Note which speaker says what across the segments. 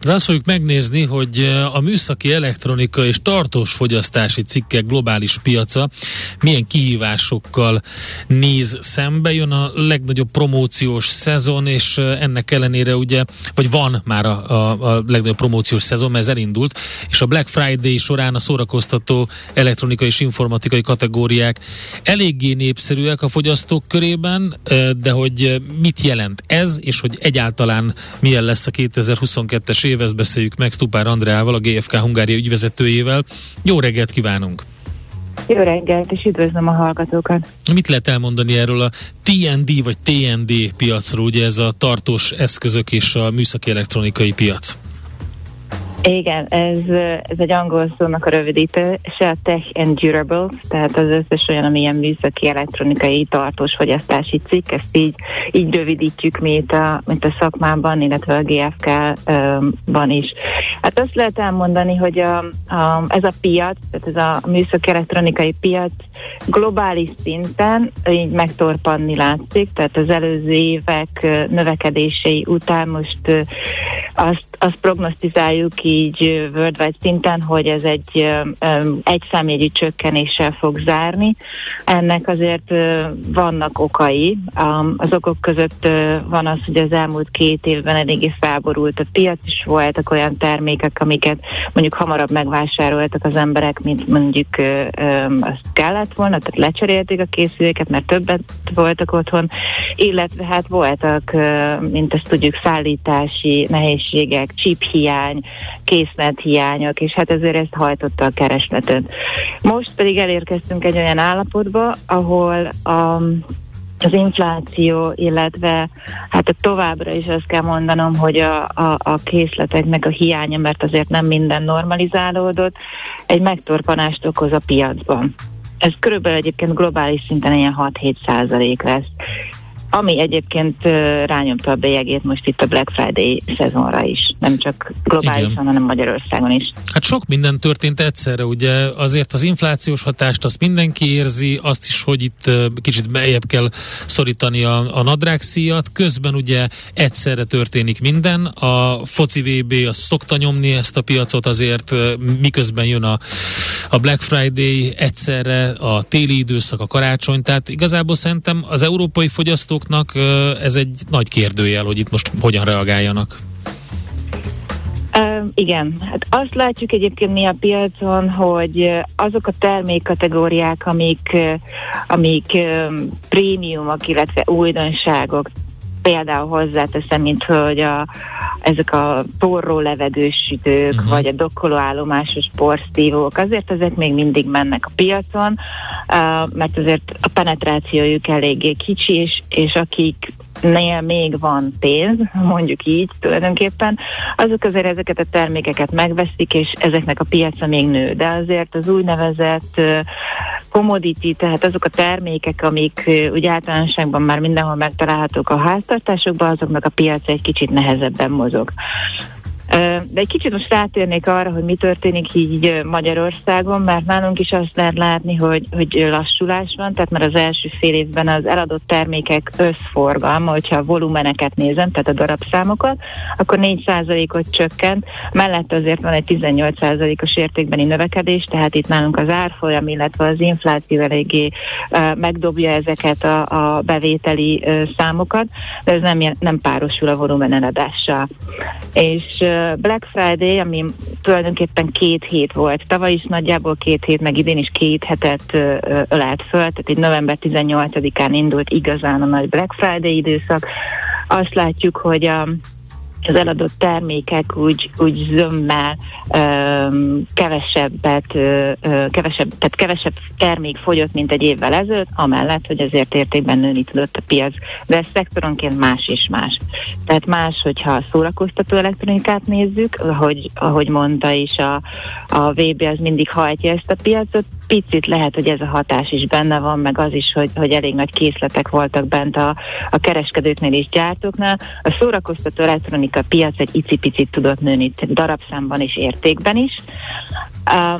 Speaker 1: De azt fogjuk megnézni, hogy eh, a műszaki elektronika és tartós fogyasztási cikkek globális piaca milyen kihívásokkal néz szembe. Jön a legnagyobb promóciós szezon, és eh, ennek ellenére ugye, vagy van már a, a, a legnagyobb promóciós szezon, mert ez elindult, és a Black Friday során a szórakoztató elektronikai és informatikai kategóriák eléggé népszerűek a fogyasztók körében, eh, de hogy mit jelent ez, és hogy egyáltalán milyen lesz a 2022-es év, ezt beszéljük meg Stupár Andreával, a GFK Hungária ügyvezetőjével. Jó reggelt kívánunk!
Speaker 2: Jó reggelt, és üdvözlöm a hallgatókat!
Speaker 1: Mit lehet elmondani erről a TND vagy TND piacról, ugye ez a tartós eszközök és a műszaki elektronikai piac?
Speaker 2: Igen, ez, ez egy angol szónak a rövidítő, se a Tech and Durable, tehát az összes olyan, ami ilyen műszaki, elektronikai, tartós fogyasztási cikk, ezt így, így rövidítjük mi a, mint a szakmában, illetve a GFK-ban is. Hát azt lehet elmondani, hogy a, a, ez a piac, tehát ez a műszaki elektronikai piac globális szinten így megtorpanni látszik, tehát az előző évek növekedései után most azt, azt prognosztizáljuk így worldwide szinten, hogy ez egy egy számjegyű csökkenéssel fog zárni. Ennek azért vannak okai. Az okok között van az, hogy az elmúlt két évben eléggé felborult a piac, és voltak olyan termékek, amiket mondjuk hamarabb megvásároltak az emberek, mint mondjuk azt kellett volna, tehát lecserélték a készüléket, mert többet voltak otthon, illetve hát voltak, mint ezt tudjuk, szállítási nehézségek, chip hiány, készlet hiányok, és hát ezért ezt hajtotta a keresletet. Most pedig elérkeztünk egy olyan állapotba, ahol a az infláció, illetve hát továbbra is azt kell mondanom, hogy a, a, a készleteknek a hiánya, mert azért nem minden normalizálódott, egy megtorpanást okoz a piacban. Ez körülbelül egyébként globális szinten ilyen 6-7 százalék lesz ami egyébként rányomta a bélyegét most itt a Black Friday szezonra is, nem csak globálisan, Igen. hanem Magyarországon is.
Speaker 1: Hát sok minden történt egyszerre, ugye. Azért az inflációs hatást azt mindenki érzi, azt is, hogy itt kicsit beljebb kell szorítani a, a nadrágszíjat, közben ugye egyszerre történik minden, a foci VB azt szokta nyomni ezt a piacot azért, miközben jön a, a Black Friday egyszerre, a téli időszak, a karácsony, tehát igazából szerintem az európai fogyasztók fogyasztóknak ez egy nagy kérdőjel, hogy itt most hogyan reagáljanak.
Speaker 2: Igen, hát azt látjuk egyébként mi a piacon, hogy azok a termékkategóriák, amik, amik um, prémiumok, illetve újdonságok, például hozzáteszem, mint hogy a, ezek a porró levegős sütők, uh-huh. vagy a dokkolóállomásos porszívók, azért ezek még mindig mennek a piacon, uh, mert azért a penetrációjuk eléggé kicsi, és, és akik nél még van pénz, mondjuk így tulajdonképpen, azok azért ezeket a termékeket megveszik, és ezeknek a piaca még nő. De azért az úgynevezett commodity, tehát azok a termékek, amik úgy általánosságban már mindenhol megtalálhatók a háztartásokban, azoknak a piaca egy kicsit nehezebben mozog. De egy kicsit most rátérnék arra, hogy mi történik így Magyarországon, mert nálunk is azt lehet látni, hogy, hogy lassulás van, tehát már az első fél évben az eladott termékek összforgalma, hogyha a volumeneket nézem, tehát a darabszámokat, akkor 4%-ot csökkent, mellett azért van egy 18%-os értékbeni növekedés, tehát itt nálunk az árfolyam, illetve az infláció eléggé megdobja ezeket a, a bevételi számokat, de ez nem, nem párosul a volumen eladással. És Black Friday, ami tulajdonképpen két hét volt, tavaly is nagyjából két hét, meg idén is két hetet ölelt föl, tehát egy november 18-án indult igazán a nagy Black Friday időszak. Azt látjuk, hogy a az eladott termékek úgy, úgy zömmel ö, kevesebbet, ö, kevesebb, tehát kevesebb termék fogyott, mint egy évvel ezelőtt, amellett, hogy azért értékben nőni tudott a piac, de ez szektoronként más és más. Tehát más, hogyha a szórakoztató elektronikát nézzük, ahogy, ahogy mondta is a, a VB, az mindig hajtja ezt a piacot, picit lehet, hogy ez a hatás is benne van, meg az is, hogy, hogy elég nagy készletek voltak bent a, a kereskedőknél és gyártóknál. A szórakoztató elektronika piac egy icipicit tudott nőni darabszámban és értékben is.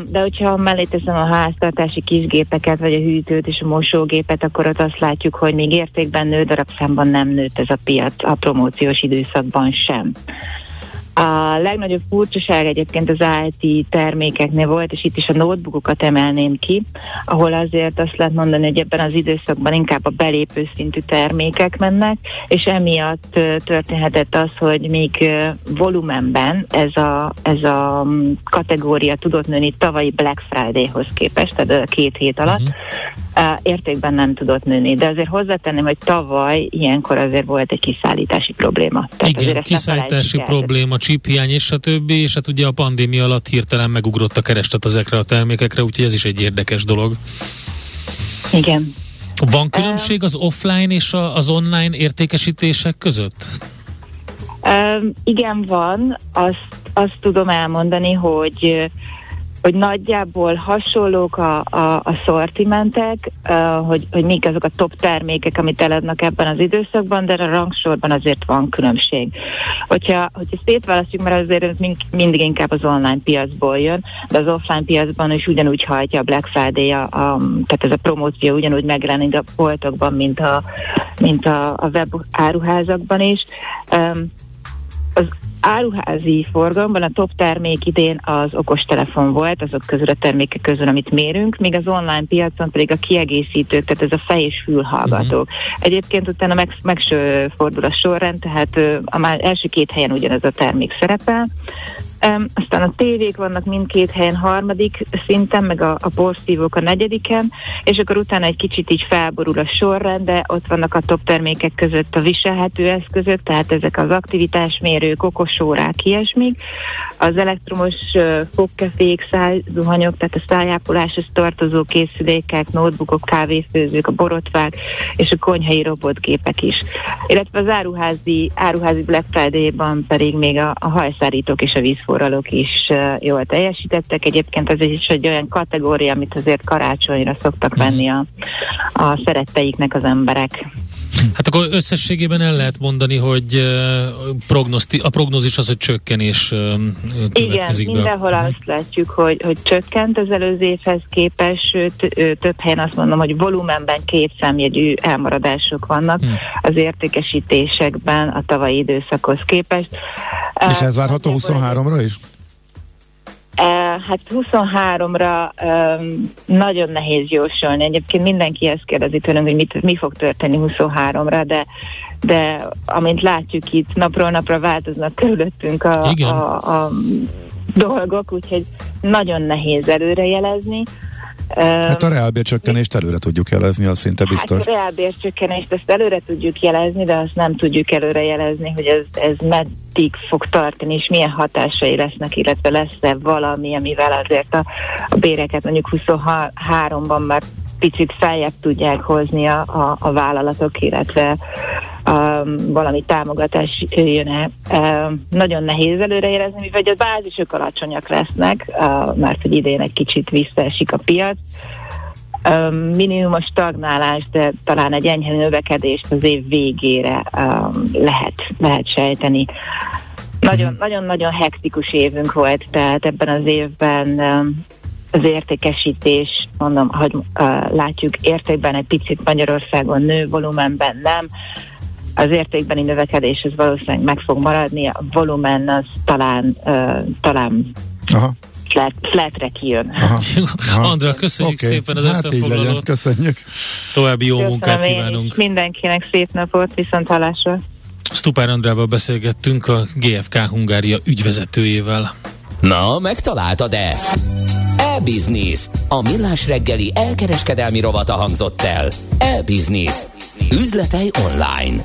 Speaker 2: De hogyha mellé teszem a háztartási kisgépeket, vagy a hűtőt és a mosógépet, akkor ott azt látjuk, hogy még értékben nő, darabszámban nem nőtt ez a piac a promóciós időszakban sem. A legnagyobb furcsaság egyébként az IT termékeknél volt, és itt is a notebookokat emelném ki, ahol azért azt lehet mondani, hogy ebben az időszakban inkább a belépő szintű termékek mennek, és emiatt történhetett az, hogy még volumenben ez a, ez a mm, kategória tudott nőni tavalyi Black Friday-hoz képest, tehát két hét alatt, uh-huh értékben nem tudott nőni. De azért hozzátenném, hogy tavaly ilyenkor azért volt egy kiszállítási probléma.
Speaker 1: Tehát Igen, kiszállítási probléma, csíphiány és a többi, és hát ugye a pandémia alatt hirtelen megugrott a kerestet ezekre a termékekre, úgyhogy ez is egy érdekes dolog.
Speaker 2: Igen.
Speaker 1: Van különbség az offline és az online értékesítések között?
Speaker 2: Um, igen, van. Azt, azt tudom elmondani, hogy hogy nagyjából hasonlók a, a, a szortimentek, uh, hogy, hogy mik azok a top termékek, amit eladnak ebben az időszakban, de a rangsorban azért van különbség. Hogyha, hogyha szétválasztjuk, mert azért ez mind, mindig inkább az online piacból jön, de az offline piacban is ugyanúgy hajtja a Black Friday, a, a, tehát ez a promóció ugyanúgy megjelenik a boltokban, mint a, mint a, a web áruházakban is. Um, az áruházi forgalomban a top termék idén az okostelefon volt, azok közül a termékek közül, amit mérünk, míg az online piacon pedig a kiegészítők, tehát ez a fej és fülhallgatók. Uh-huh. Egyébként utána meg, megsfordul a sorrend, tehát a már első két helyen ugyanez a termék szerepel. Um, aztán a tévék vannak mindkét helyen harmadik szinten, meg a, a porszívók a negyediken, és akkor utána egy kicsit így felborul a sorrend, de ott vannak a top termékek között a viselhető eszközök, tehát ezek az aktivitásmérők, okosórák, ilyesmik, az elektromos uh, fogkefék, szájzuhanyok, tehát a szájápoláshoz tartozó készülékek, notebookok, kávéfőzők, a borotvák és a konyhai robotgépek is. Illetve az áruházi, áruházi Black Friday-ban pedig még a, a hajszárítók és a vízforrások forralók is jól teljesítettek. Egyébként ez is egy olyan kategória, amit azért karácsonyra szoktak venni a, a szeretteiknek az emberek.
Speaker 1: Hát akkor összességében el lehet mondani, hogy prognoszti, a prognózis az, hogy csökkenés következik
Speaker 2: Igen, be. mindenhol uh-huh. azt látjuk, hogy, hogy csökkent az előző évhez képest, sőt több helyen azt mondom, hogy volumenben két számjegyű elmaradások vannak uh-huh. az értékesítésekben a tavalyi időszakhoz képest.
Speaker 3: És ez várható 23-ra is?
Speaker 2: Hát 23-ra um, nagyon nehéz jósolni. Egyébként mindenki ezt kérdezi tőlünk, hogy mit, mi fog történni 23-ra, de, de amint látjuk itt, napról napra változnak körülöttünk a, a, a dolgok, úgyhogy nagyon nehéz előrejelezni.
Speaker 3: Hát a reálbércsökkenést előre tudjuk jelezni, az szinte hát biztos.
Speaker 2: Hát a reálbércsökkenést ezt előre tudjuk jelezni, de azt nem tudjuk előre jelezni, hogy ez, ez meddig fog tartani, és milyen hatásai lesznek, illetve lesz-e valami, amivel azért a, a béreket mondjuk 23-ban már picit feljebb tudják hozni a, a, a vállalatok, illetve um, valami támogatás jön-e. Um, nagyon nehéz előreérezni, mivel a bázisok alacsonyak lesznek, uh, mert hogy idén egy kicsit visszaesik a piac. Um, minimum stagnálás, de talán egy enyhe növekedést az év végére um, lehet, lehet sejteni. Nagyon-nagyon mhm. hektikus évünk volt, tehát ebben az évben um, az értékesítés, mondom, hogy uh, látjuk értékben egy picit Magyarországon nő, volumenben nem. Az értékbeni növekedés az valószínűleg meg fog maradni, a volumen az talán, uh, talán Aha. Flat, flatre kijön. Aha.
Speaker 1: Aha. Andra, köszönjük okay. szépen az hát összefoglalót.
Speaker 3: Köszönjük.
Speaker 1: További jó Köszönöm munkát kívánunk.
Speaker 2: Mindenkinek szép napot, viszont hallásra.
Speaker 1: Stupár Andrával beszélgettünk a GFK Hungária ügyvezetőjével.
Speaker 4: Na, megtaláltad-e? E-Business. A millás reggeli elkereskedelmi rovata hangzott el. E-Business. Üzletei online.